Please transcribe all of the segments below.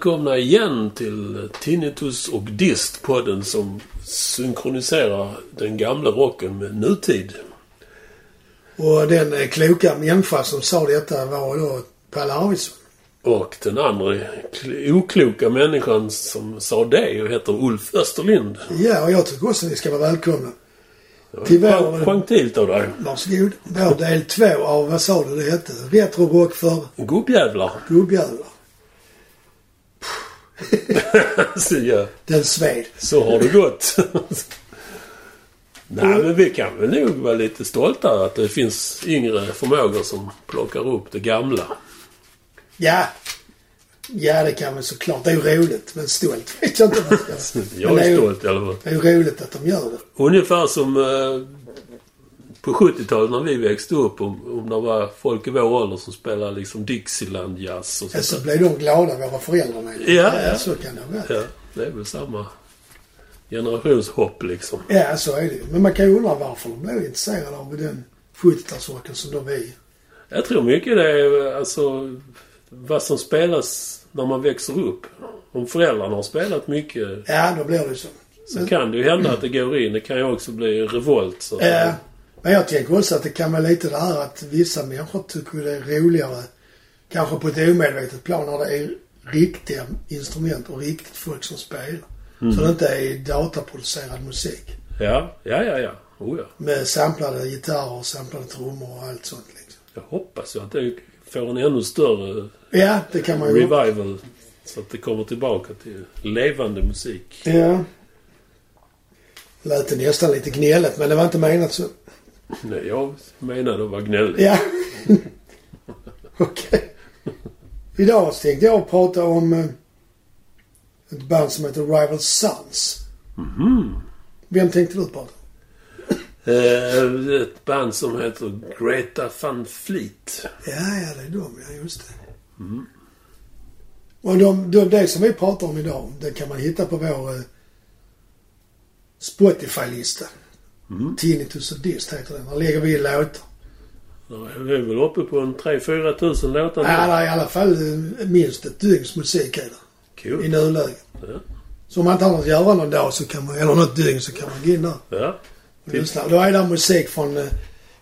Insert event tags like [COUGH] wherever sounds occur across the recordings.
Välkomna igen till Tinnitus och Dist, podden som synkroniserar den gamla rocken med nutid. Och den eh, kloka människa som sa detta var då Palle Arvidsson. Och den andra kl- okloka människan som sa det och heter Ulf Österlind. Ja, och jag tycker också ni ska vara välkomna. Till vår- gentilt av dig. Varsågod. Vår del två av, vad sa du det hette? Retrorock för Gubbjävlar. gubbjävlar. [LAUGHS] Så, ja, Den sved. så har det gått. [LAUGHS] Nej, men vi kan väl nog vara lite stolta att det finns yngre förmågor som plockar upp det gamla. Ja. Ja, det kan man såklart. Det är ju roligt. Men stolt [LAUGHS] vet jag inte vad jag ska. Jag är ju- stolt i alla fall. Det är ju roligt att de gör det. Ungefär som eh, på 70-talet när vi växte upp. Om, om det var folk i vår ålder som spelade liksom Dixieland-jazz och sånt så blev de glada, våra föräldrar med. Ja, ja. Så kan det vara. Ja, det är väl samma generationshopp liksom. Ja, så är det. Men man kan ju undra varför de blev intresserade av den 70-talsrocken som de är. Jag tror mycket det är alltså vad som spelas när man växer upp. Om föräldrarna har spelat mycket Ja, då blir det så. så kan det ju hända att det går in. Det kan ju också bli revolt. Så. Ja. Men jag tänker också att det kan vara lite det här att vissa människor tycker det är roligare, kanske på ett omedvetet plan, när det är riktiga instrument och riktigt folk som spelar. Så det inte är dataproducerad musik. Ja, ja, ja. ja. Oh, ja. Med samplade gitarrer, samplade trummor och allt sånt liksom. Jag hoppas ju att det får en ännu större Ja, det kan man ju... revival. Så att det kommer tillbaka till levande musik. Ja. Lät det nästan lite gnälligt, men det var inte menat så. Nej, jag menade att vara gnällig. Ja. [LAUGHS] Okej. Idag så tänkte jag prata om eh, ett band som heter Rival Sons. Mhm. Vem tänkte du prata om? Eh, ett band som heter Greta Van Fleet. Ja, ja, det är de, ja, just det. Och de, de, det som vi pratar om idag, det kan man hitta på vår eh, Spotify-lista. Mm. Tinnitus och Dist heter den. Där lägger vi låtar. Vi är väl uppe på en 3-4 tusen låtar Ja, nu. är i alla fall eh, minst ett dygns musik är det. I Cool. nuläget. Ja. Så om man inte har något att göra någon dag så kan man, eller något dygn så kan man gå in där Ja. och lyssna. Då är det musik från eh,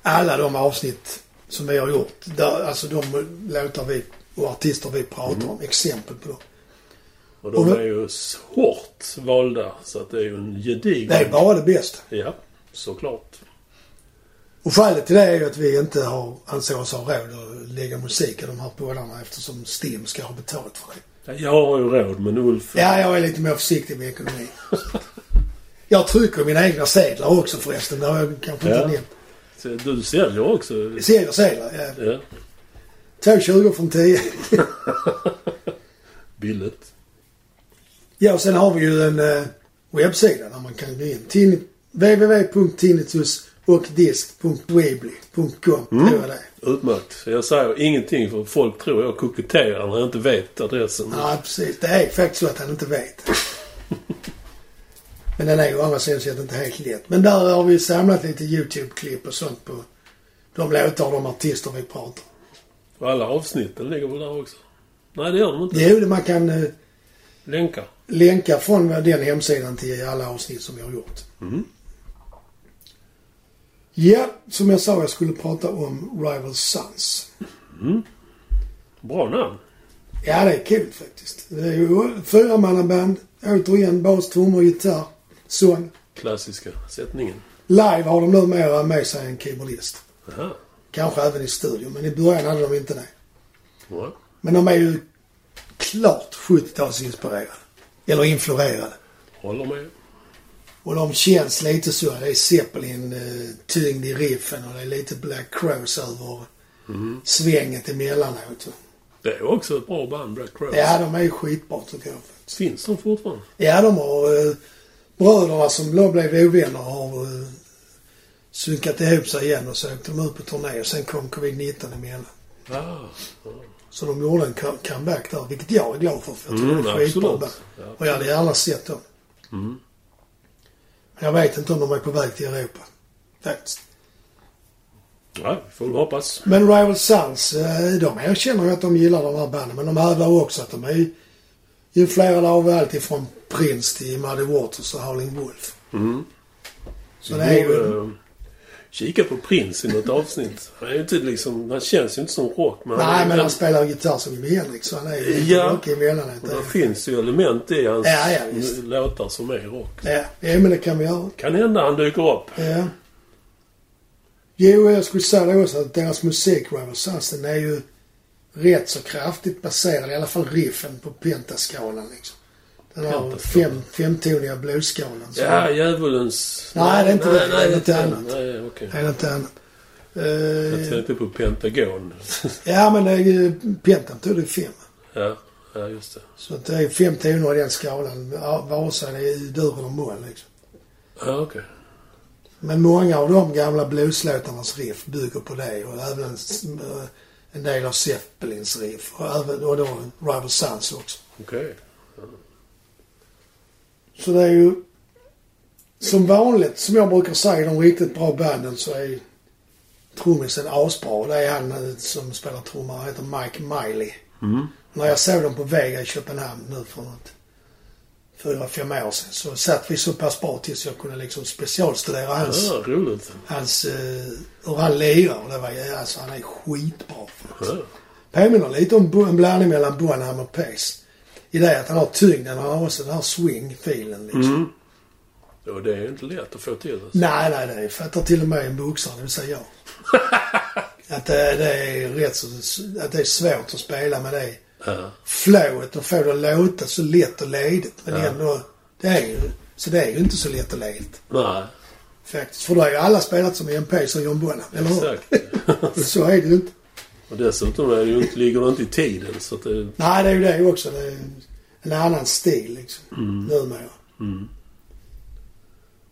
alla de avsnitt som vi har gjort. Där, alltså de låtar vi och artister vi pratar om. Exempel på dem. Och de är ju hårt valda. Så att det är ju en gedigen... Det är bara det bästa. Ja, såklart. Och skälet till det är ju att vi inte har, anser oss ha råd att lägga musik i de här poddarna eftersom STIM ska ha betalt för det. Ja, Jag har ju råd, men Ulf... Ja, jag är lite mer försiktig med ekonomin. Jag trycker mina egna sedlar också förresten. Det har jag kanske inte Ja. nämnt. Du säljer också? Sedlar, sedlar. Ja. Ja. Två 20 från 10. [LAUGHS] Billigt. Ja, och sen har vi ju en eh, webbsida där man kan gå in. Tin, www.tinnitusochdist.weebly.com Mm. tror jag det är. Utmärkt. Jag säger ingenting för folk tror jag koketterar när jag inte vet adressen. Ja, precis. Det är faktiskt så att han inte vet. [LAUGHS] Men den är ju å andra sidan sett inte helt lätt. Men där har vi samlat lite YouTube-klipp och sånt på de låtar och de artister vi pratar. Och alla avsnitten ligger väl där också? Nej, det gör de inte. Jo, man kan eh, Länkar. länka från den hemsidan till alla avsnitt som vi har gjort. Mm. Ja, som jag sa, jag skulle prata om Rival Sons. Bra namn. Ja, det är kul faktiskt. Det är ju fyramannaband. Återigen bas, trummor, gitarr, sång. Klassiska sättningen. Live har de numera med sig en keyboardist. Aha. Kanske även i studion, men i början hade de inte det. Ja. Men de är ju klart 70-talsinspirerade. Eller influerade. Håller med. Och de känns lite så. Det är Zeppelin-tyngd i riffen och det är lite Black Crows över svänget emellanåt. Det är också ett bra band, Black Crows. Ja, de är ju skitbra tycker jag. Finns de fortfarande? Ja, de har... Eh, bröderna som då blev ovänner har eh, synkat ihop sig igen och så åkte de ut på turné och sen kom covid-19 emellan. Ah. Så de gjorde en co- comeback där, vilket jag är glad för. för jag tror Mm, det är skitbra absolut. band. Ja. Och jag hade gärna sett dem. Mm. Jag vet inte om de är på väg till Europa. Faktiskt. Ja, får vi hoppas. Men Rival Sons, eh, de erkänner ju att de gillar de här banden. Men de hävdar också att de är influerade av allt ifrån Prince till Muddy Waters och Howling Wolf. Mm. Så det är ju... Kika på Prince i något avsnitt. Han är ju inte liksom... Han känns ju inte som rock. Men Nej, men han, han spelar gitarr som Jimi Hendrix så han är ju Ja. rockig emellanåt. och det finns ju element i hans Ja, ja, visst. låtar som är rock. Ja, ja, men det kan vi göra. Kan hända han dyker upp. Ja. Jo, jag skulle säga det också att deras musik, Rival Sons, den är ju rätt så kraftigt baserad, i alla fall riffen, på pentaskalan liksom. Den Pentaskalan. fem, femtoniga bluesskalan. Ja, djävulens... Nej, det är inte det. Det är nej, något inte annat. Nej. Är det inte annat? Jag Eh, tänkte på Pentagon. ja, men det är ju, pentan tog det fem. ja, ja, just det. Så det är fem toner i den skalan, vare sig det är dur eller moll liksom. Ja, okej. Men många av de gamla blueslåtarnas riff bygger på det och även eh, en del av Zeppelins riff och, även, och då Rival Sons också. Okej. Så det är ju som vanligt, som jag brukar säga, de riktigt bra banden så är trummisen asbra. Det är han eh, som spelar trummor. Han heter Mike Miley. Mm. När jag såg dem på Vega i Köpenhamn nu för något fyra, fem år sedan så satt vi så pass bra tills jag kunde liksom specialstudera hans, Ja, roligt. hans eh, hur han lirar. Det var, ju- alltså han är skitbra. Påminner lite om en blandning mellan Bonham och Pace. I det att han har tyngden, han har också den här swing-filen liksom. Mm. Ja, det är inte lätt att få till. Alltså. Nej, nej, det fattar till och med en boxare, det vill säga jag. [LAUGHS] att det, det är rätt så, att det är svårt att spela med det Ja. flowet och få det att låta så lätt och ledigt. Men Ja. ändå, det är ju, så det är ju inte så lätt och ledigt. Nej, Faktiskt. För då har ju alla spelat som Pace och John Bonham, eller hur? exakt. [LAUGHS] så är det ju inte. Och dessutom är det ju inte, ligger det inte i tiden så att det... Nej, det är ju det också. Det är en annan stil liksom. Mm. Numera. Mm.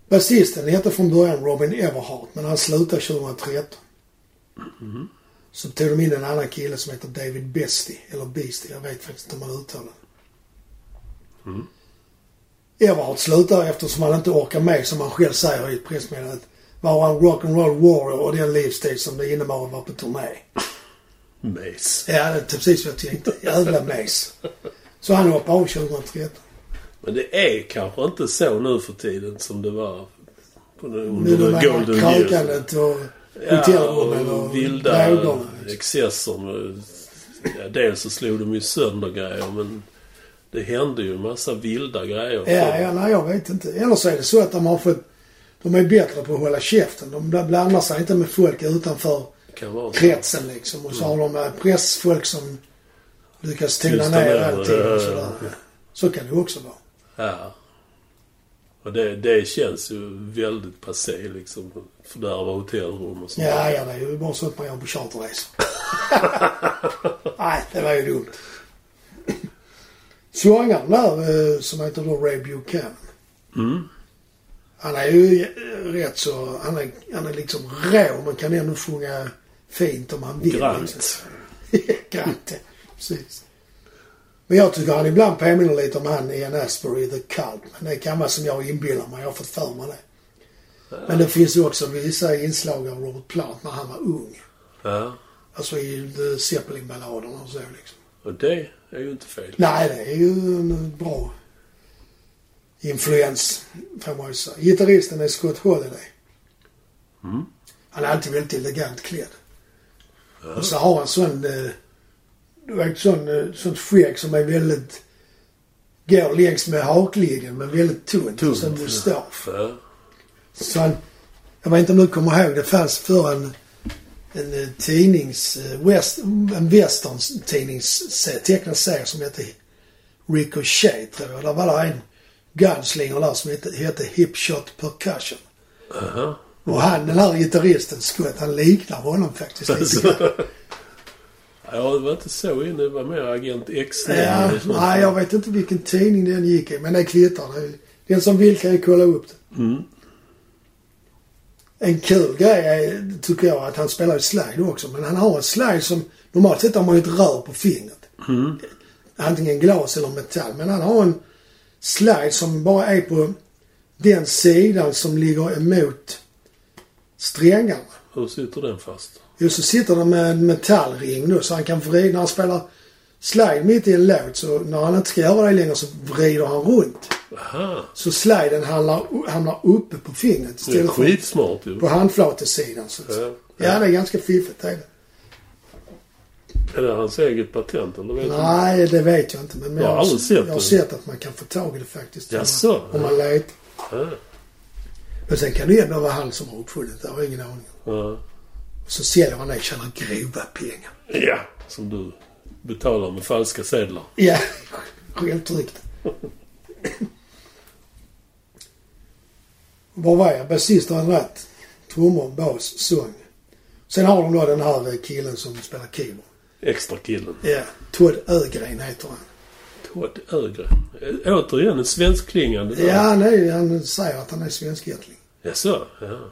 Basisten hette från början Robin Everhart, men han slutade 2013. Mm. Så tog de in en annan kille som heter David Bestie, eller Beastie, jag vet faktiskt inte hur man uttalar det. Mm. Everhart slutar eftersom han inte orkar med, som han själv säger i ett pressmeddelande, vara en rock'n'roll warrior och den livsstil som det innebar att vara på turné. Mace. Ja, det är precis vad jag tänkte. Jävla mes. Så han hoppade av 2013. Men det är kanske inte så nu för tiden som det var på den, under de the här golden years. krökandet och Ja, hotellrummen och och vilda drogerna. excesser. Ja, dels så slog de ju sönder grejer men det hände ju en massa vilda grejer. Ja, ja, nej jag vet inte. Eller så är det så att de har fått... De är bättre på att hålla käften. De blandar sig inte med folk utanför kan vara så. kretsen liksom. Och så har de eh, pressfolk som lyckas tona ner allting och sådär. ja. Så kan det också vara. Ja. Och det, det känns ju väldigt passé liksom. Fördärva hotellrum och sånt. Ja, ja, det är ju bara sånt man gör på charterresor. [LAUGHS] Nej, det var ju dumt. Sångaren där eh, som heter då Ray Buchanan. Mm. Han är ju rätt så... Han är, han är liksom rå men kan ändå sjunga fint om han vill. Grant. [LAUGHS] Grant, ja. Precis. Men jag tycker han ibland påminner lite om han Ian Asbury The Cult. Men det kan vara som jag inbillar mig. Jag har fått för mig det. Men det finns ju också vissa inslag av Robert Plant när han var ung. Ja. Alltså i The Zeppelin-balladerna och så liksom. Och det är ju inte fel. Nej, det är ju en bra influens, får man ju säga. Gitarristen är Scott Holiday. Mm. Han är alltid väldigt elegant klädd. Och så har han sån, eh, du vet sån, eh, sånt skägg som är väldigt, går längs med haklinjen men väldigt tunt. Tunt, en mustasch. Ja. Så han, jag vet inte om du kommer ihåg, det fanns för en, en eh, tidnings, west, en western tidnings tecknad serie som hette Ricochet tror jag. Där var det en gunslinger där som hette, hette Hip Shot Percussion. Aha. Och han, den här gitarristen Scott, han liknar honom faktiskt lite grann. [LAUGHS] Jag var inte så inne. Det var mer Agent X. Ja, nej, jag vet inte vilken tidning den gick i, men det kvittar. Det- Den som vill kan ju kolla upp det. Mm. En kul grej är, tycker jag, att han spelar ju slide också. Men han har en slide som, normalt sett har man ju ett rör på fingret. Mm. Antingen glas eller metall. Men han har en slide som bara är på den sidan som ligger emot strängarna. Hur sitter den fast? Jo, så sitter den med en metallring nu så han kan vrida. När han spelar slide mitt i en låt så när han inte ska göra det längre så vrider han runt. Aha. Så sliden hamnar, hamnar uppe på fingret Det är för skitsmart ju. på handflatesidan. Så. Ja. Ja, det är ganska fiffigt det är det. Är det hans eget patent eller vet? Nej, det vet jag inte. Men Jag har aldrig sett jag har det. sett att man kan få tag i det faktiskt. Jaså? Om man letar. Ja. Men sen kan det ändå vara han som har uppfunnit det. Jag har ingen aning. Ja. Så säljer han det och tjänar grova pengar. ja. Som du betalar med falska sedlar. Ja, självtryckt. Var var jag? Basist har en ratt. Trummor, bas, sång. Sen har de då den här killen som spelar keyboard. Extra killen. Ja, Todd Ögren heter han. Todd Ögren. Återigen en svenskklingande. Ja, är, han säger att han är svenskättling. Jaså? Ja.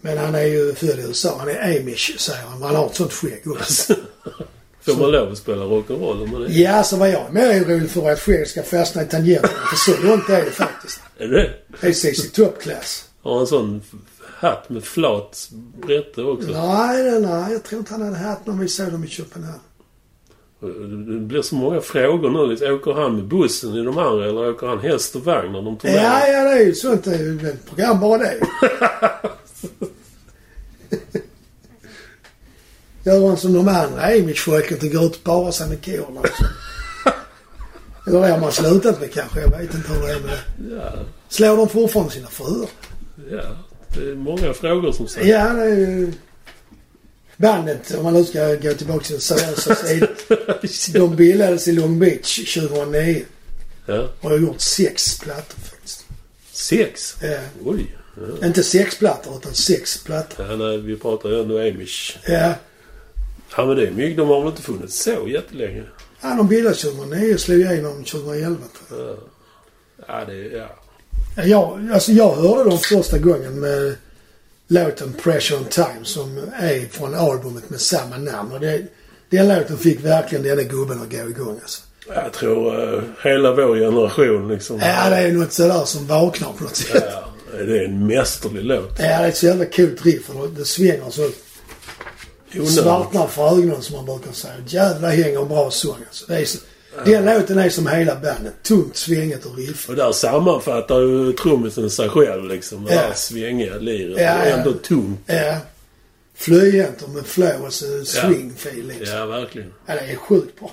Men han är ju född i USA. Han är amish, säger han. Han har ett sånt skägg också. [LAUGHS] Får man lov att spela rock'n'roll om man är... Ja, så vad jag mer orolig för att skägg ska fastna i tangenterna. För så långt är det faktiskt. Är det? Det är CC Top Class. Har han en sån hatt med flat brätte också? Nej, nej, nej. Jag tror inte han hade haft när vi såg dem i Köpenhamn. Det blir så många frågor nu. Liksom, åker han med bussen i de andra eller åker han häst och vagn när de med Ja, ja, det är ju sånt. Det är ju ett program bara det. [LAUGHS] Gör han som de andra amish-folket och går ut och parar sig med korna. också. Eller det har man slutat med kanske. Jag vet inte hur det är med det. Ja, Slår de fortfarande sina fruar? ja. Det är många frågor som sagt. Ja, det är ju... Bandet, om man nu ska gå tillbaka till den seriösa sidan. De bildades i Long Beach 2009 Ja. och har gjort sex plattor faktiskt. Sex? Ja. Oj. Ja. Inte sex plattor utan sex plattor. Ja, nej, vi pratar ju ändå amish. Ja. Ja, men det är mycket. De har väl inte funnits så jättelänge? ja, de bildades 2009 och slog igenom 2011 tror jag. Ja. Ja, det. Ja. Ja, jag, alltså jag hörde dem första gången med låten Pressure on Time som är från albumet med samma namn. Och det, den låten fick verkligen denna gubben att gå igång alltså. Jag tror uh, hela vår generation liksom... Ja, det är något sådär som vaknar på något sätt. Ja, det är en mästerlig låt. Ja, det är ett så jävla coolt riff och det svänger så Onödigt. svartnar för ögonen som man brukar säga. Jävlar hänger en bra sång alltså. Det är så, Den låten är som hela bandet. Tungt, svänget och riff. Och där sammanfattar ju trummisen sig själv liksom. Det Ja. här svängiga liret. Ja, ja. ändå tungt. Ja. Och med flow och så swing-feel liksom. Ja, verkligen. Ja, det är sjukt bra.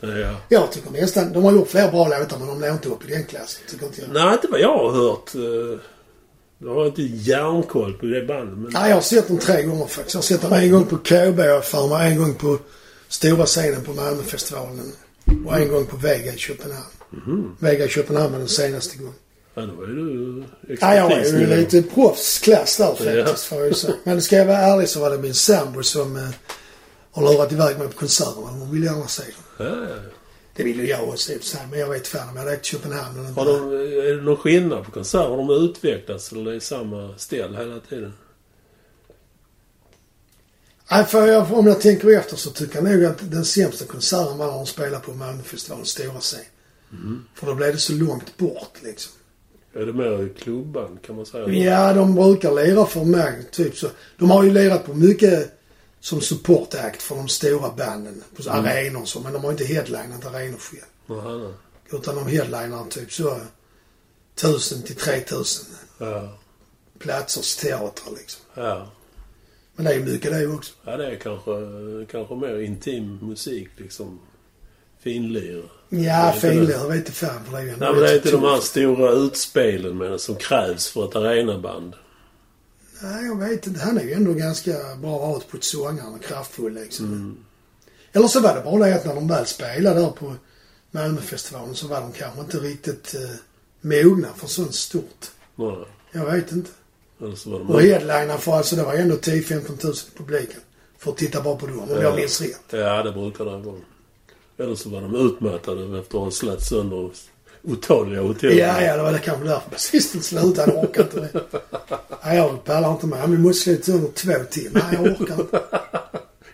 Ja. [LAUGHS] jag tycker nästan... De har gjort fler bra låtar men de når inte upp i den klassen. Tycker inte jag. Nej, inte vad jag har hört. Eh, Jag har inte järnkoll på det bandet. Men... Nej, jag har sett dem tre gånger faktiskt. Jag har sett dem en gång på KB för mig en gång på stora scenen på Malmöfestivalen. Och en gång på Vega i Köpenhamn. Mhm. Vega i Köpenhamn var den senaste gången. Ja, då är du Ja, jag är ju lite proffsklass där faktiskt får jag ju säga. Men ska jag vara ärlig så var det min sambo som eh, har lurat iväg mig på konserterna. Hon vill gärna se dem. Ja, ja. Det vill ju jag också i. Men jag vet fan om jag hade åkt till Köpenhamn eller Har de, är det någon skillnad på konserter? Har de utvecklats eller är det samma ställ hela tiden? Nej, för jag, om jag tänker efter så tycker jag nog att den sämsta konserten var när de spelade på Malmöfestivalens stora scen. För då blev det så långt bort liksom. Är det mer klubban kan man säga? Ja, de brukar lira för mig, typ så. De har ju lirat på mycket som support act för de stora banden. På arenor och så. Men de har inte headlinat arenor själv. Nej. Utan de headlinar typ så 1000 till 3000 Ja. platsers teatrar liksom. Ja. Men det är mycket det också. ja, det är kanske, kanske mer intim musik liksom. Finlir. Ja, Det finlir, det. vet inte fan för det är Nej, men det är inte de här stora utspelen med som krävs för ett arenaband. Nej, jag vet inte. Han är ju ändå ganska bra output sångaren och kraftfull liksom. Eller så var det bara det att när de väl spelade där på Malmöfestivalen så var de kanske inte riktigt eh, mogna för sånt stort. Nej. Jag vet inte. Och headliner för alltså det var ändå 10-15 000 i publiken. För att titta bara på dem, om jag minns rätt. Ja, det brukar det vara. Eller så var de utmattade efter att ha slätt sönder otaliga hotell. Ja, ja, det var det kanske därför basisten slutade. Han orkar inte det. Nej, jag pallar inte med. Men måste slå sönder två till. Nej, jag orkar inte.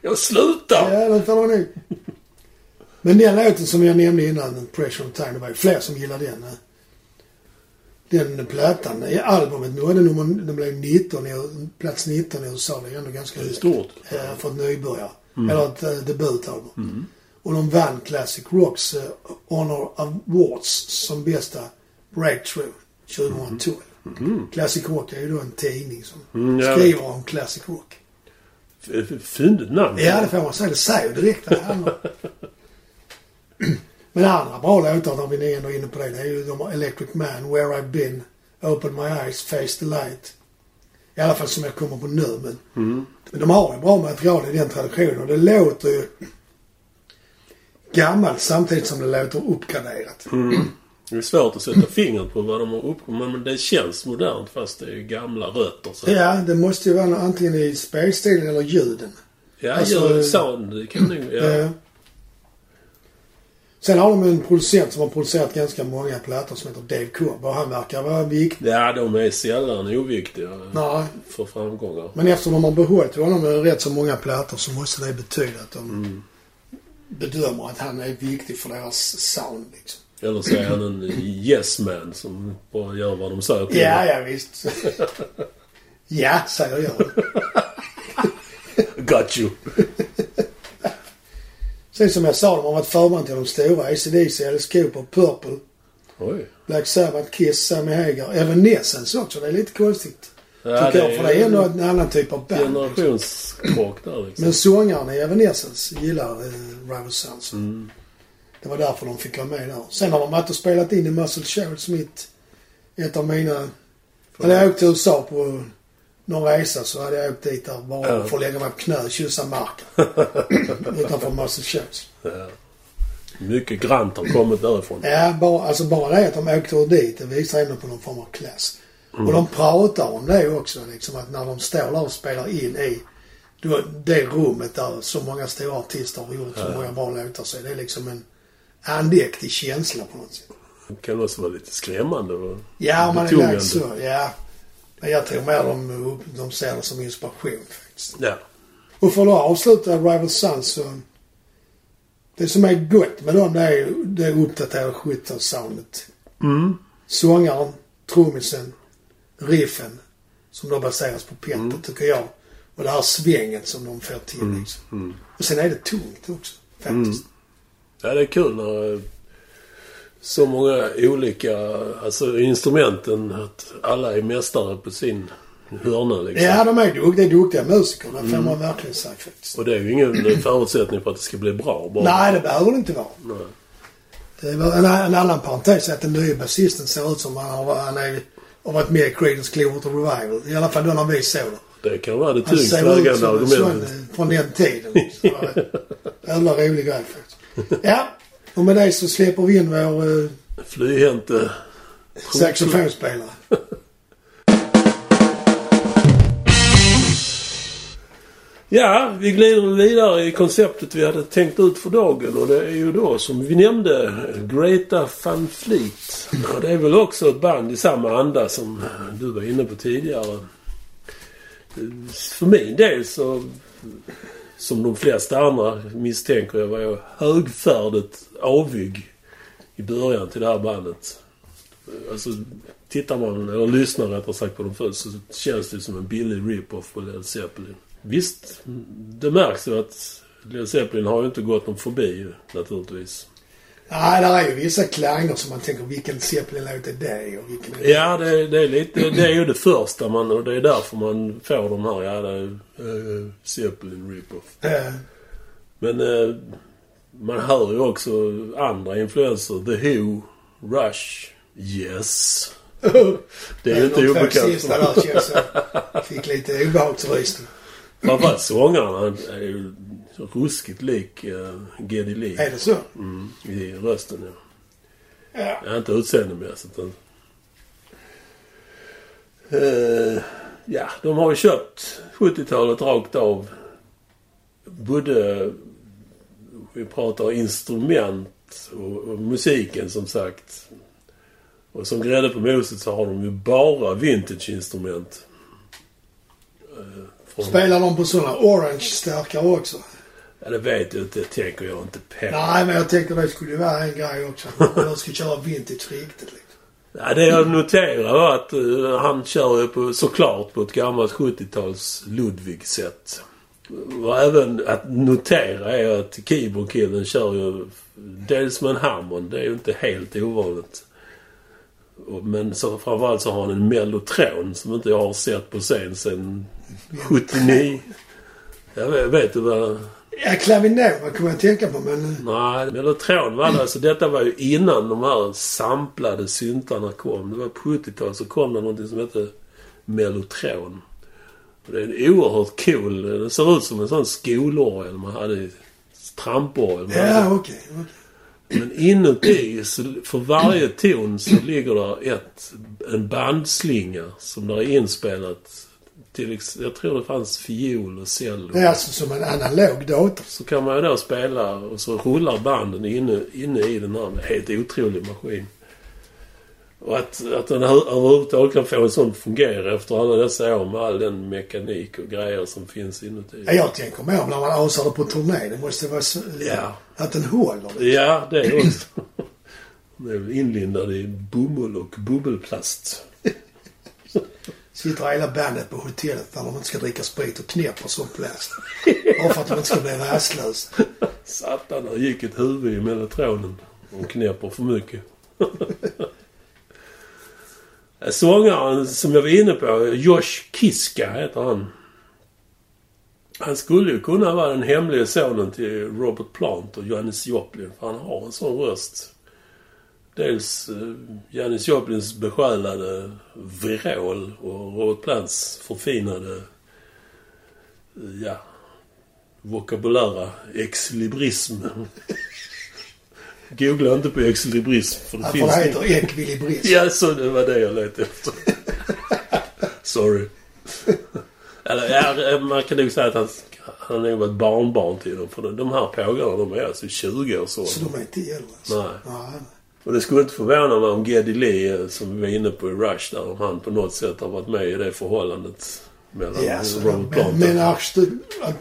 Jag slutar! Ja, det får nog. Men den låten som jag nämnde innan, Pressure on Time, det var ju fler som gillade den. Den plattan, i albumet nådde nummer, den blev 19, i- plats 19 i USA. Det är ändå ganska högt. stort. Eh, för ett nybörjare. Eller ett eh, debutalbum. Och de vann Classic Rocks eh, Honor Awards som bästa breakthrough 2012. Classic Rock är ju då en tidning som Mm, ja. skriver om Classic Rock. F- f- Fyndigt namn. Ja, det får man säga. Det säger direkt vad det handlar om. [LAUGHS] Men andra bra låtar, när vi är ändå inne på det, det är ju de Electric Man, Where I've Been, Open My Eyes, Face the Light. I alla fall som jag kommer på nu. Men, men de har ju bra material i den traditionen och det låter ju gammalt samtidigt som det låter uppgraderat. Det är svårt att sätta fingret på vad de har uppkommit men det känns modernt fast det är ju gamla rötter. Så. Ja, det måste ju vara antingen i spelstilen eller ljuden. Ja, Alltså, gör sound. Det kan nog... Ja. Eh, Sen har de en producent som har producerat ganska många plattor som heter Dave Cobb och han verkar vara viktig. ja, de är sällan oviktiga Nej, för framgångar. men eftersom de har behållit honom med rätt så många plattor så måste det betyda att de Mm. bedömer att han är viktig för deras sound liksom. Eller så är han en yes man som bara gör vad de säger till Ja, ja visst. [LAUGHS] ja, säger jag. [LAUGHS] Got you. Sen som jag sa, de har varit förband till de stora. ACDC, Alice Cooper, Purple, Oj. Black Sabbath, Kiss, Sammy Hagar. Evanescence också. Det är lite konstigt. Ja, tycker jag. För det är ändå en annan typ av band. Generationskrock där liksom. Men sångaren i Evanescence gillar eh, Rival Sons. Mm. Det var därför de fick vara med där. Sen har de varit och spelat in i Muscle Shoals Smith. Ett av mina... Hade jag åkt till USA på någon resa så hade jag åkt dit där bara Ja. för att lägga mig på knä och kyssa marken. [LAUGHS] Utanför Shoals. Ja. Mycket grant har kommit därifrån. Ja, bara, alltså bara det att de åkte dit, det visar ändå på någon form av klass. Och de pratar om det också, liksom att när de står där och spelar in i det rummet där så många stora artister har gjort så Ja. många bra låtar så är det liksom en andäktig känsla på något sätt. Det kan också vara lite skrämmande och Ja, man är lagd så, ja. Men jag tror mer de, de ser det som inspiration faktiskt. Ja. Och för att avsluta Rival Sons så... Det som är gott med dem det är det uppdaterade 70-soundet. Mm. Sångaren, trummisen, riffen som då baseras på Petter tycker jag. Och det här svänget som de får till liksom. Mm. Och sen är det tungt också faktiskt. Ja, det är kul när eh, så många olika alltså instrumenten, att alla är mästare på sin hörna liksom. Ja, de är duktiga, duktiga musiker. Det får man verkligen säga faktiskt. Och det är ju ingen förutsättning för att det ska bli bra bara. Nej, det behöver det inte vara. Nej. Det väl en, en annan parentes är att den nya basisten ser ut som han har, han är, har varit med i Creedence Clearwater Revival. I alla fall då när vi såg det. Det kan vara det Han tyngst ser ut vägande som sån argumentet. från den tiden. Så det är en rolig grej faktiskt. Ja, och med det så släpper vi in vår eh, Flyhänte. saxofonspelare. [LAUGHS] Ja, vi glider vidare i konceptet vi hade tänkt ut för dagen och det är ju då som vi nämnde Greta Van Fleet. Och det är väl också ett band i samma anda som du var inne på tidigare. För min del så, som de flesta andra misstänker jag, var jag högfärdigt avig i början till det här bandet. Alltså, tittar man, eller lyssnar rättare sagt på dem först så känns det som en billig rip-off på Led Zeppelin. Visst, det märks ju att Led Zeppelin har ju inte gått dem förbi naturligtvis. Nej, där är ju vissa klanger som man tänker vilken Zeppelin-låt är det och vilken är det? Ja, det, det är lite, det är ju det första man, och det är därför man får de här, ja det är uh, Zeppelin rip-off. Eh, Men eh, man hör ju också andra influenser. The Who, Rush, Yes. [LAUGHS] Det är ju inte de obekant. sista där känns jag fick lite obehagsrysning. Framförallt sångaren, han är ju ruskigt lik uh, Geddy Lee. Är det så? Mm, I rösten ja. Ja. Ja, inte utseendemässigt. men- Eh, ja, de har ju köpt 70-talet rakt av. Både, vi pratar instrument och, och musiken som sagt. Och som grädde på moset så har de ju bara vintage-instrument. Eh, Spelar de på sådana orange-stärkare också? Ja, det vet jag inte. Det tänker jag inte på. Nej, men jag tänker det skulle vara en grej också. De ska köra vintage riktigt liksom. Ja, det jag noterar var att eh, han kör ju på, såklart på ett gammalt 70-tals Ludwig-sätt. Och även att notera är att keyboardkillen kör ju dels med en Hammond. Det är ju inte helt ovanligt. Men så, framförallt så har han en Mellotron som inte jag har sett på scen sedan 79. Jag vet, vet du vad... Ja, Clavinora kommer jag att tänka på men... Nej, Mellotron var det. Alltså detta var ju innan de här samplade syntarna kom. Det var på 70-talet så kom det någonting som hette Mellotron. Och det är en oerhört cool... Den ser ut som en sån skolorgel man hade tramporgel. man. Ja, okej. okej. Men inuti, så för varje ton så ligger det ett, en bandslinga som där är inspelat. Till, jag tror det fanns fiol och cello. Det är alltså som en analog dator. Så kan man ju då spela och så rullar banden inne, inne i den här. Helt otrolig maskin. Och att, att den över- överhuvudtaget kan få en sån fungera efter alla dessa år med all den mekanik och grejer som finns inuti. Ja, jag tänker mer när man asar det på turné. Det måste vara så, Ja. att den håller. Ja, det är också. [LAUGHS] Den är inlindad i bomull och bubbelplast. Sitter hela bandet på hotellet där de inte ska dricka sprit och knäpper som plast. Bara för att de inte ska bli rastlösa. Satan, där gick ett huvud i mellotronen. De knäpper för mycket. [LAUGHS] Eh, sångaren som jag var inne på, Josh Kiska heter han. Han skulle ju kunna vara den hemliga sonen till Robert Plant och Janis Joplin. För han har en sån röst. Dels eh, Janis Joplins besjälade vrål och Robert Plants förfinade, eh, ja, vokabulära exlibrism. Googla inte på exlibrism för det Ja, för finns det inget. heter ekvilibrism. Ja, så det var det jag letade efter. Sorry. Eller ja, man kan nog säga att han, han har nog varit barnbarn till dem. För de, de här pågarna de är alltså 20 år så. Så de är inte äldre. alltså. Nej. Nej. Och det skulle inte förvåna mig om Geddy Lee, som vi var inne på i Rush där, om han på något sätt har varit med i det förhållandet mellan Ja, så, Robert men, Plant men Arch, du,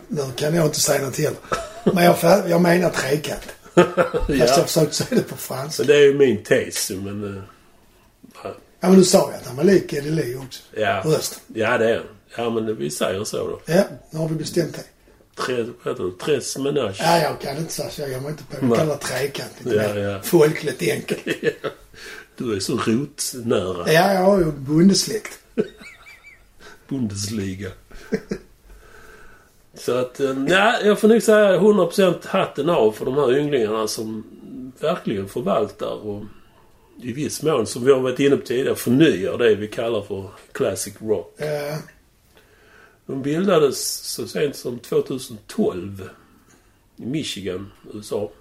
nu kan jag inte säga något heller. Men jag, jag menar trekant. [LAUGHS] Fast ja. jag försökte säga det på franska. Så det är ju min tes men... eh, ja. Ja, men du sa ju att han var lik Eddie Lee också. Ja, Rösten. ja det är han. Ja, men vi säger så då. Ja, nu har vi bestämt det. Tre, vad heter det? Tres menage. Ja, jag kan inte säga så. Jag mig inte på. Kallar det trekant. Lite Ja, ja. folkligt enkelt. [LAUGHS] Du är så rotnära. Ja, jag har ju bondesläkt. [LAUGHS] Bundesliga. [LAUGHS] Så att, eh, nej, jag får nog säga 100% hatten av för de här ynglingarna som verkligen förvaltar och i viss mån, som vi har varit inne på tidigare, förnyar det vi kallar för classic rock. Ja, De bildades så sent som 2012 i Michigan, USA.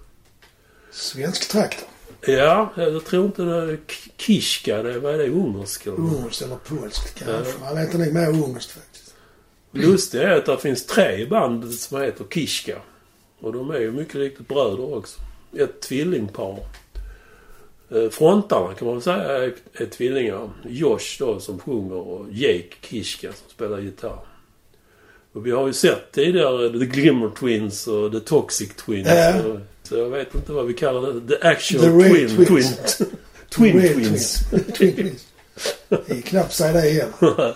svensk traktor. Ja, jag tror inte det är Kishka. Det, vad är det? Ungerska? eller? Ungerskt eller polskt kanske. Man letar nog mer ungerskt faktiskt. Lustigt är att det finns tre band som heter Kishka. Och de är ju mycket riktigt bröder också. Ett tvillingpar. Eh, Frontarna kan man väl säga är, är tvillingar. Josh då som sjunger och Jake Kishka som spelar gitarr. Och vi har ju sett tidigare The Glimmer Twins och The Toxic Twins. Ja. Så, så jag vet inte vad vi kallar det. The Actual The Twin. Twins. Twin, [LAUGHS] twin Real Twins. Twin Twins. Det är knappt säga det heller.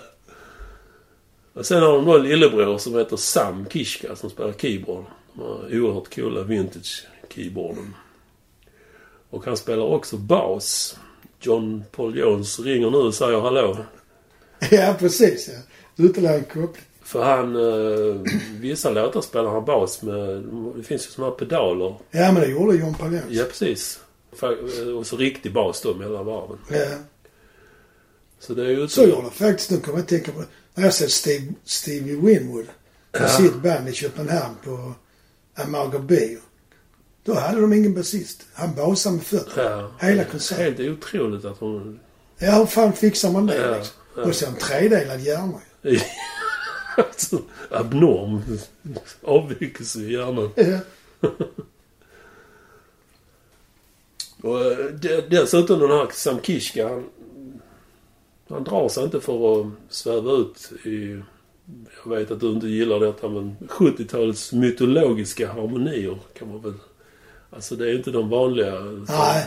Och sen har de då en lillebror som heter Sam Kishka som spelar keyboard. De har oerhört coola vintage keyboarden. Och han spelar också bas. John Paul Jones ringer nu och säger hallå. Ja, precis ja. Ytterligare en koppling. För han... Eh, vissa låtar spelar han bas med... Det finns ju såna här pedaler. Ja, men det gjorde John Paul Jones. Ja, precis. Fa- Och så riktig bas då mellan varven. Ja. Så det är ju... Så gjorde det faktiskt. Nu kommer jag att tänka på när jag sett Steve, Stevie Winwood på Ja. sitt band i Köpenhamn på Amarga Bio. Då hade de ingen basist. Han basade med fötterna. Ja. Hela konserten. Helt otroligt att hon... Ja, hur fan fixar man det Ja, liksom? ja. Och en tredelad hjärna. [LAUGHS] Alltså, abnorm avvikelse i hjärnan. Ja. Och eh, de- dessutom den här Sam Kishka, han, han drar sig inte för att sväva ut i... Jag vet att du inte gillar detta men 70-talets mytologiska harmonier kan man väl... Alltså det är inte de vanliga... Nej.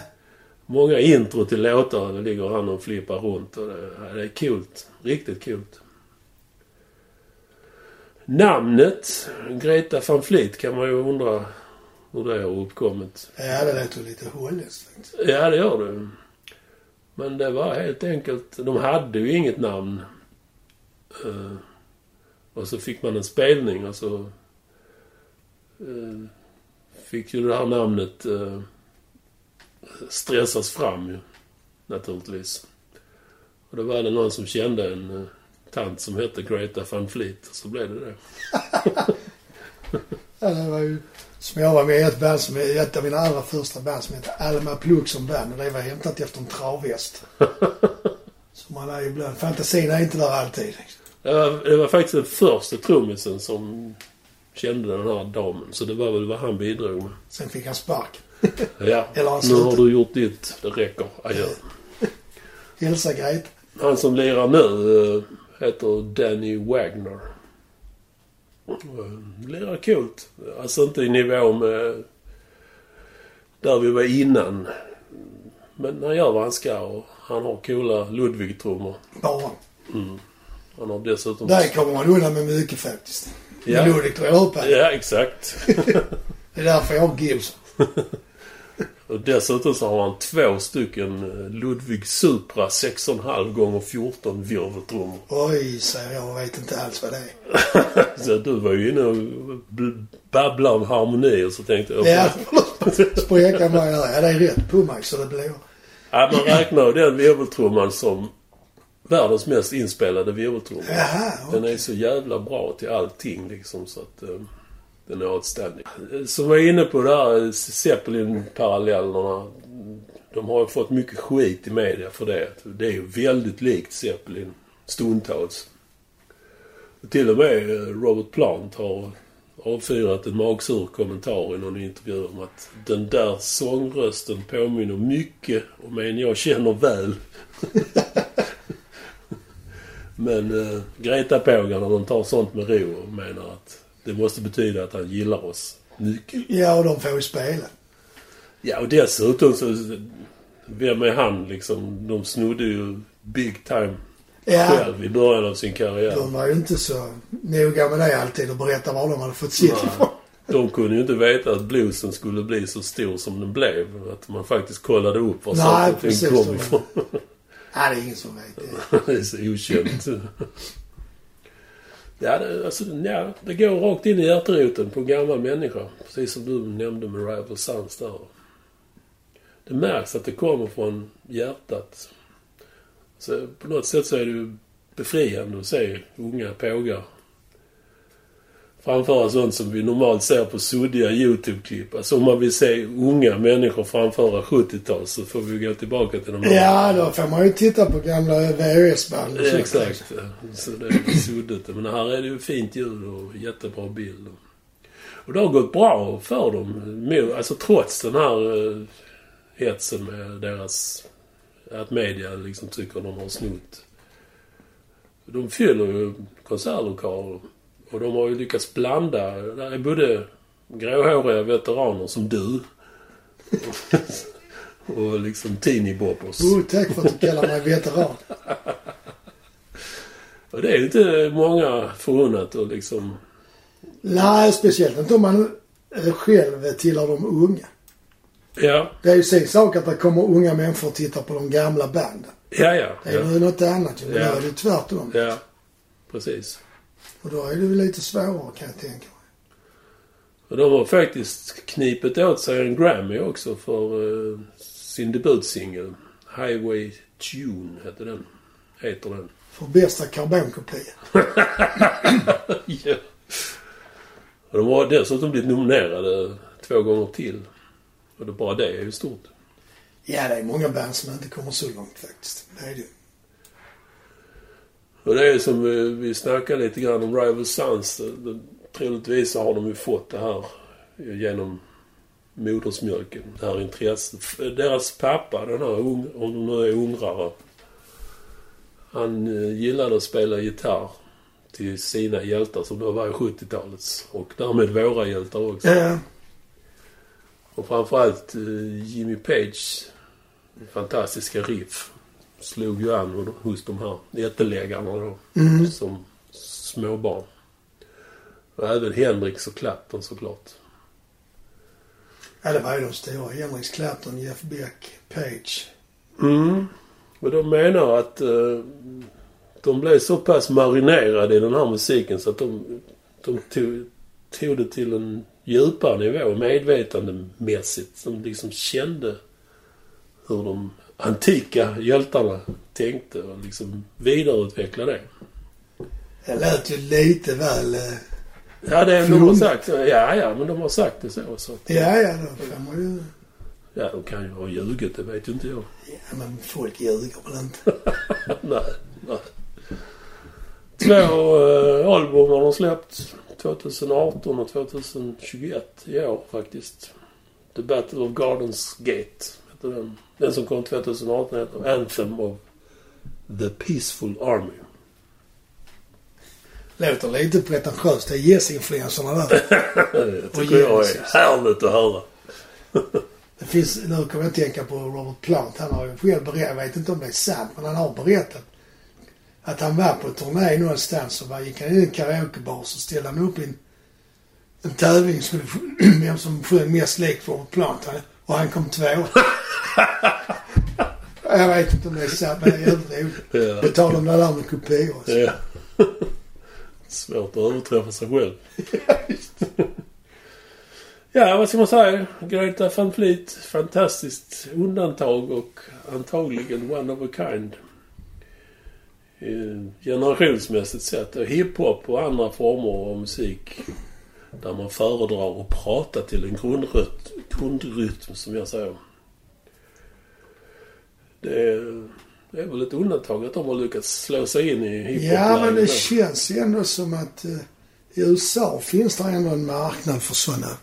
många intro till låtar. Det ligger han och flippar runt. Och det, det är kul. Riktigt kul. Namnet Greta van Fleet kan man ju undra hur det har uppkommit. Ja, det låter lite holländskt faktiskt. Ja, det gör det. Men det var helt enkelt... De hade ju inget namn. Eh, och så fick man en spelning och så... eh, fick ju det här namnet eh, stressas fram ju. Naturligtvis. Och då var det någon som kände en tant som hette Greta van Fleet. Så blev det det. [LAUGHS] Ja, det var ju som jag var med i ett band som ett av mina allra första band som heter Alma Plug som band och det var hämtat efter en travhäst. [LAUGHS] Så man är ju ibland, fantasin är inte där alltid. Det var, det var faktiskt den första trummisen som kände den här damen. Så det var väl vad han bidrog med. Sen fick han spark. Ja, [LAUGHS] Eller nu har du gjort ditt. Det räcker. Adjö. Hälsa Greta. Han som lirar nu eh, heter Danny Wagner. Eh, Lirar coolt. Alltså inte i nivå med där vi var innan. Men han gör vad han ska och han har coola Ludwig-trummor. Bara. Han har dessutom... Där kommer man undan med mycket faktiskt. Ja. Med Per? Ja, exakt. [LAUGHS] Det är därför jag har Gibson. [LAUGHS] Och dessutom så har han två stycken eh, Ludwig Supra 6,5 gånger 14 virveltrummor. Oj, säger jag vet inte alls vad det är. [LAUGHS] Så du var ju inne och bl- babblade om harmoni och så tänkte jag... Ja, spreka mig där. Ja, det är rätt mig så det blir... Ja, man räknar ju den virveltrumman som världens mest inspelade virveltrumma. Jaha, Den är så jävla bra till allting liksom så att eh, den är outstanding. Som var inne på det här Zeppelin-parallellerna. De har ju fått mycket skit i media för det. Det är ju väldigt likt Zeppelin stundtals. Till och med eh, Robert Plant har avfyrat en magsur kommentar i någon intervju om att den där sångrösten påminner mycket om en jag känner väl. [LAUGHS] Men eh, Greta Pågar när de tar sånt med ro och menar att det måste betyda att han gillar oss mycket. Ja, och de får ju spela. Ja, och dessutom så... Vem är han liksom? De snodde ju big time Ja, själv i början av sin karriär. de var ju inte så noga med det alltid och berätta var de hade fått sitt ifrån. De kunde ju inte veta att bluesen skulle bli så stor som den blev. Att man faktiskt kollade upp var saker och ting kom ifrån. Nej, det är ingen som vet det. [LAUGHS] det är så okänt. Ja, det, alltså, ja, det går rakt in i hjärteroten på en gammal människa. Precis som du nämnde med Rival Sons där. Det märks att det kommer från hjärtat. Så på något sätt så är det ju befriande att se unga pågar framföra sånt som vi normalt ser på suddiga YouTube-klipp. Alltså om man vill se unga människor framföra 70-tal så får vi gå tillbaka till de här Ja, då får man ju titta på gamla VHS-band Ja. Exakt. Så det är suddigt. Men här är det ju fint ljud och jättebra bild. Och det har gått bra för dem. Alltså trots den här uh, hetsen med deras... Att media liksom tycker de har snott. De fyller ju konsertlokaler. Och de har ju lyckats blanda. Där är både gråhåriga veteraner som du. [LAUGHS] och liksom teenie-boppers. Oh, tack för att du kallar mig veteran. [LAUGHS] Och det är inte många förunnat att liksom... Nej, speciellt inte om man eh, själv tillhör de unga. Ja, Det är ju sin sak att det kommer unga människor och tittar på de gamla banden. ja, ja. Det är Ja, ju något annat. Men Ja. då är det ju tvärtom. ja precis. Och då är det ju lite svårare kan jag tänka mig. Och de har faktiskt knipit åt sig en Grammy också för eh, sin debutsingel. Highway Tune heter den. Heter den. [LAUGHS] För bästa karbonkopia. ja. Och de har dessutom blivit nominerade två gånger till. Och det, bara det är ju stort. Ja, det är många band som inte kommer så långt faktiskt. Det är det. Och det är som vi, vi snackade lite grann om Rival Sons. Det- Troligtvis så har de ju fått det här genom modersmjölken. Det här intresset. Deras pappa, den här ung, om de nu är ungrare. Han eh, gillade att spela gitarr till sina hjältar som då var i 70-talets. Och därmed våra hjältar också. Ja, Och framförallt eh, Jimmy Page fantastiska riff slog ju an hos de här ätteläggarna då. Mm. Som småbarn. Och även Hendrix och Clapton såklart. Ja, det var ju de stora. Henrik Clapton, Jeff Beck, Page. Mm. Och de menar att eh, de blev så pass marinerade i den här musiken så att de, de tog, tog det till en djupare nivå medvetandemässigt. Som liksom kände hur de antika hjältarna tänkte och liksom vidareutvecklade det. Det lät ju lite väl... eh, Ja, det de har sagt. Ja, ja, men de har sagt det så. så att, Ja, ja, då får man ju... ja, de kan ju ha ljugit, det vet ju inte jag. [LAUGHS] Ja, men folk ljuger väl inte? nej, nej. Två äh, album har de släppt. 2018 och 2021 i år faktiskt. The Battle of Gardens Gate heter den. Den som kom 2018 heter Anthem of the Peaceful Army. Låter lite pretentiöst. Det är Yes-influenserna där. [LAUGHS] det tycker jag är härligt att höra. Det finns, nu kommer jag att tänka på Robert Plant. Han har ju själv berättat, jag vet inte om det är sant, men han har berättat att han var på turné någonstans och bara gick han in i en karaokebar så ställde han upp en, en tävling skulle [CLEARS THROAT] vem som sjöng mest likt Robert Plant. Han- Och han kom tvåa. jag vet inte om det är sant, men det är jävligt roligt. Ja. På tal om det där med kopior. och så. Ja. Svårt att överträffa sig själv. ja, vad ska man säga? Greta van Fleet, fantastiskt undantag och antagligen one of a kind. Eh, Generationsmässigt sett. Hiphop och andra former av musik där man föredrar att prata till en grundrytm, grundrytm som jag säger. Det är, det är väl ett undantag att de har lyckats slå sig in i hiphop Ja, men det känns ju ändå som att eh, i USA finns det ändå en marknad för sådana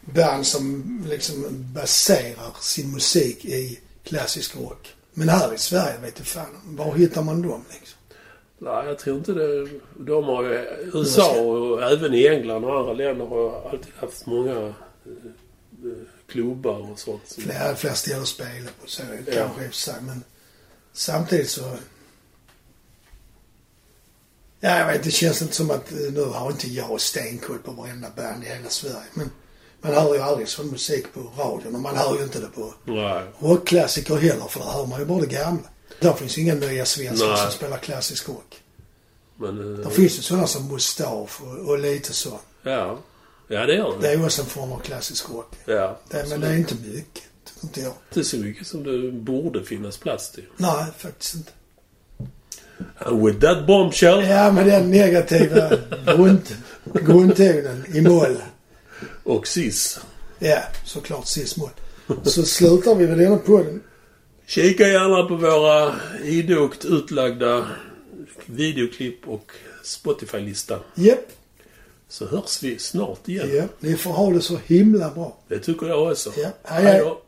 band som liksom baserar sin musik i klassisk rock. Men här i Sverige vet du fan, var hittar man dem liksom? Nej, jag tror inte det. De har ju... USA och även i England och andra länder har alltid haft många eh, eh, klubbar och sånt. Så- Flera, flera spela på så Ja. kanske i och för sig. Men samtidigt så... Ja, jag vet, det känns inte som att, eh, nu har inte jag stenkoll på varenda band i hela Sverige. Men man hör ju aldrig sån musik på radion och man hör ju inte det på Nej. rockklassiker heller för där hör man ju bara det gamla. Där finns inga nya svenskar som spelar klassisk rock. Men... Där eh, finns ju sådana som Mustasch och, och lite så. Ja. Ja, det gör Det det. är också en form av klassisk rock. Ja. Det, men det är inte mycket, inte jag. Inte så mycket som det borde finnas plats till. Nej, faktiskt inte. And with that bombshell Ja, med den negativa grund, grundtonen i moll. och sis. Ja, såklart cis-moll. Så slutar vi med denna podden. Kika gärna på våra idogt utlagda videoklipp och Spotify-lista. Japp, Så hörs vi snart igen. ja, ni får ha det så himla bra. Det tycker jag också. Ja, hej, hej. då.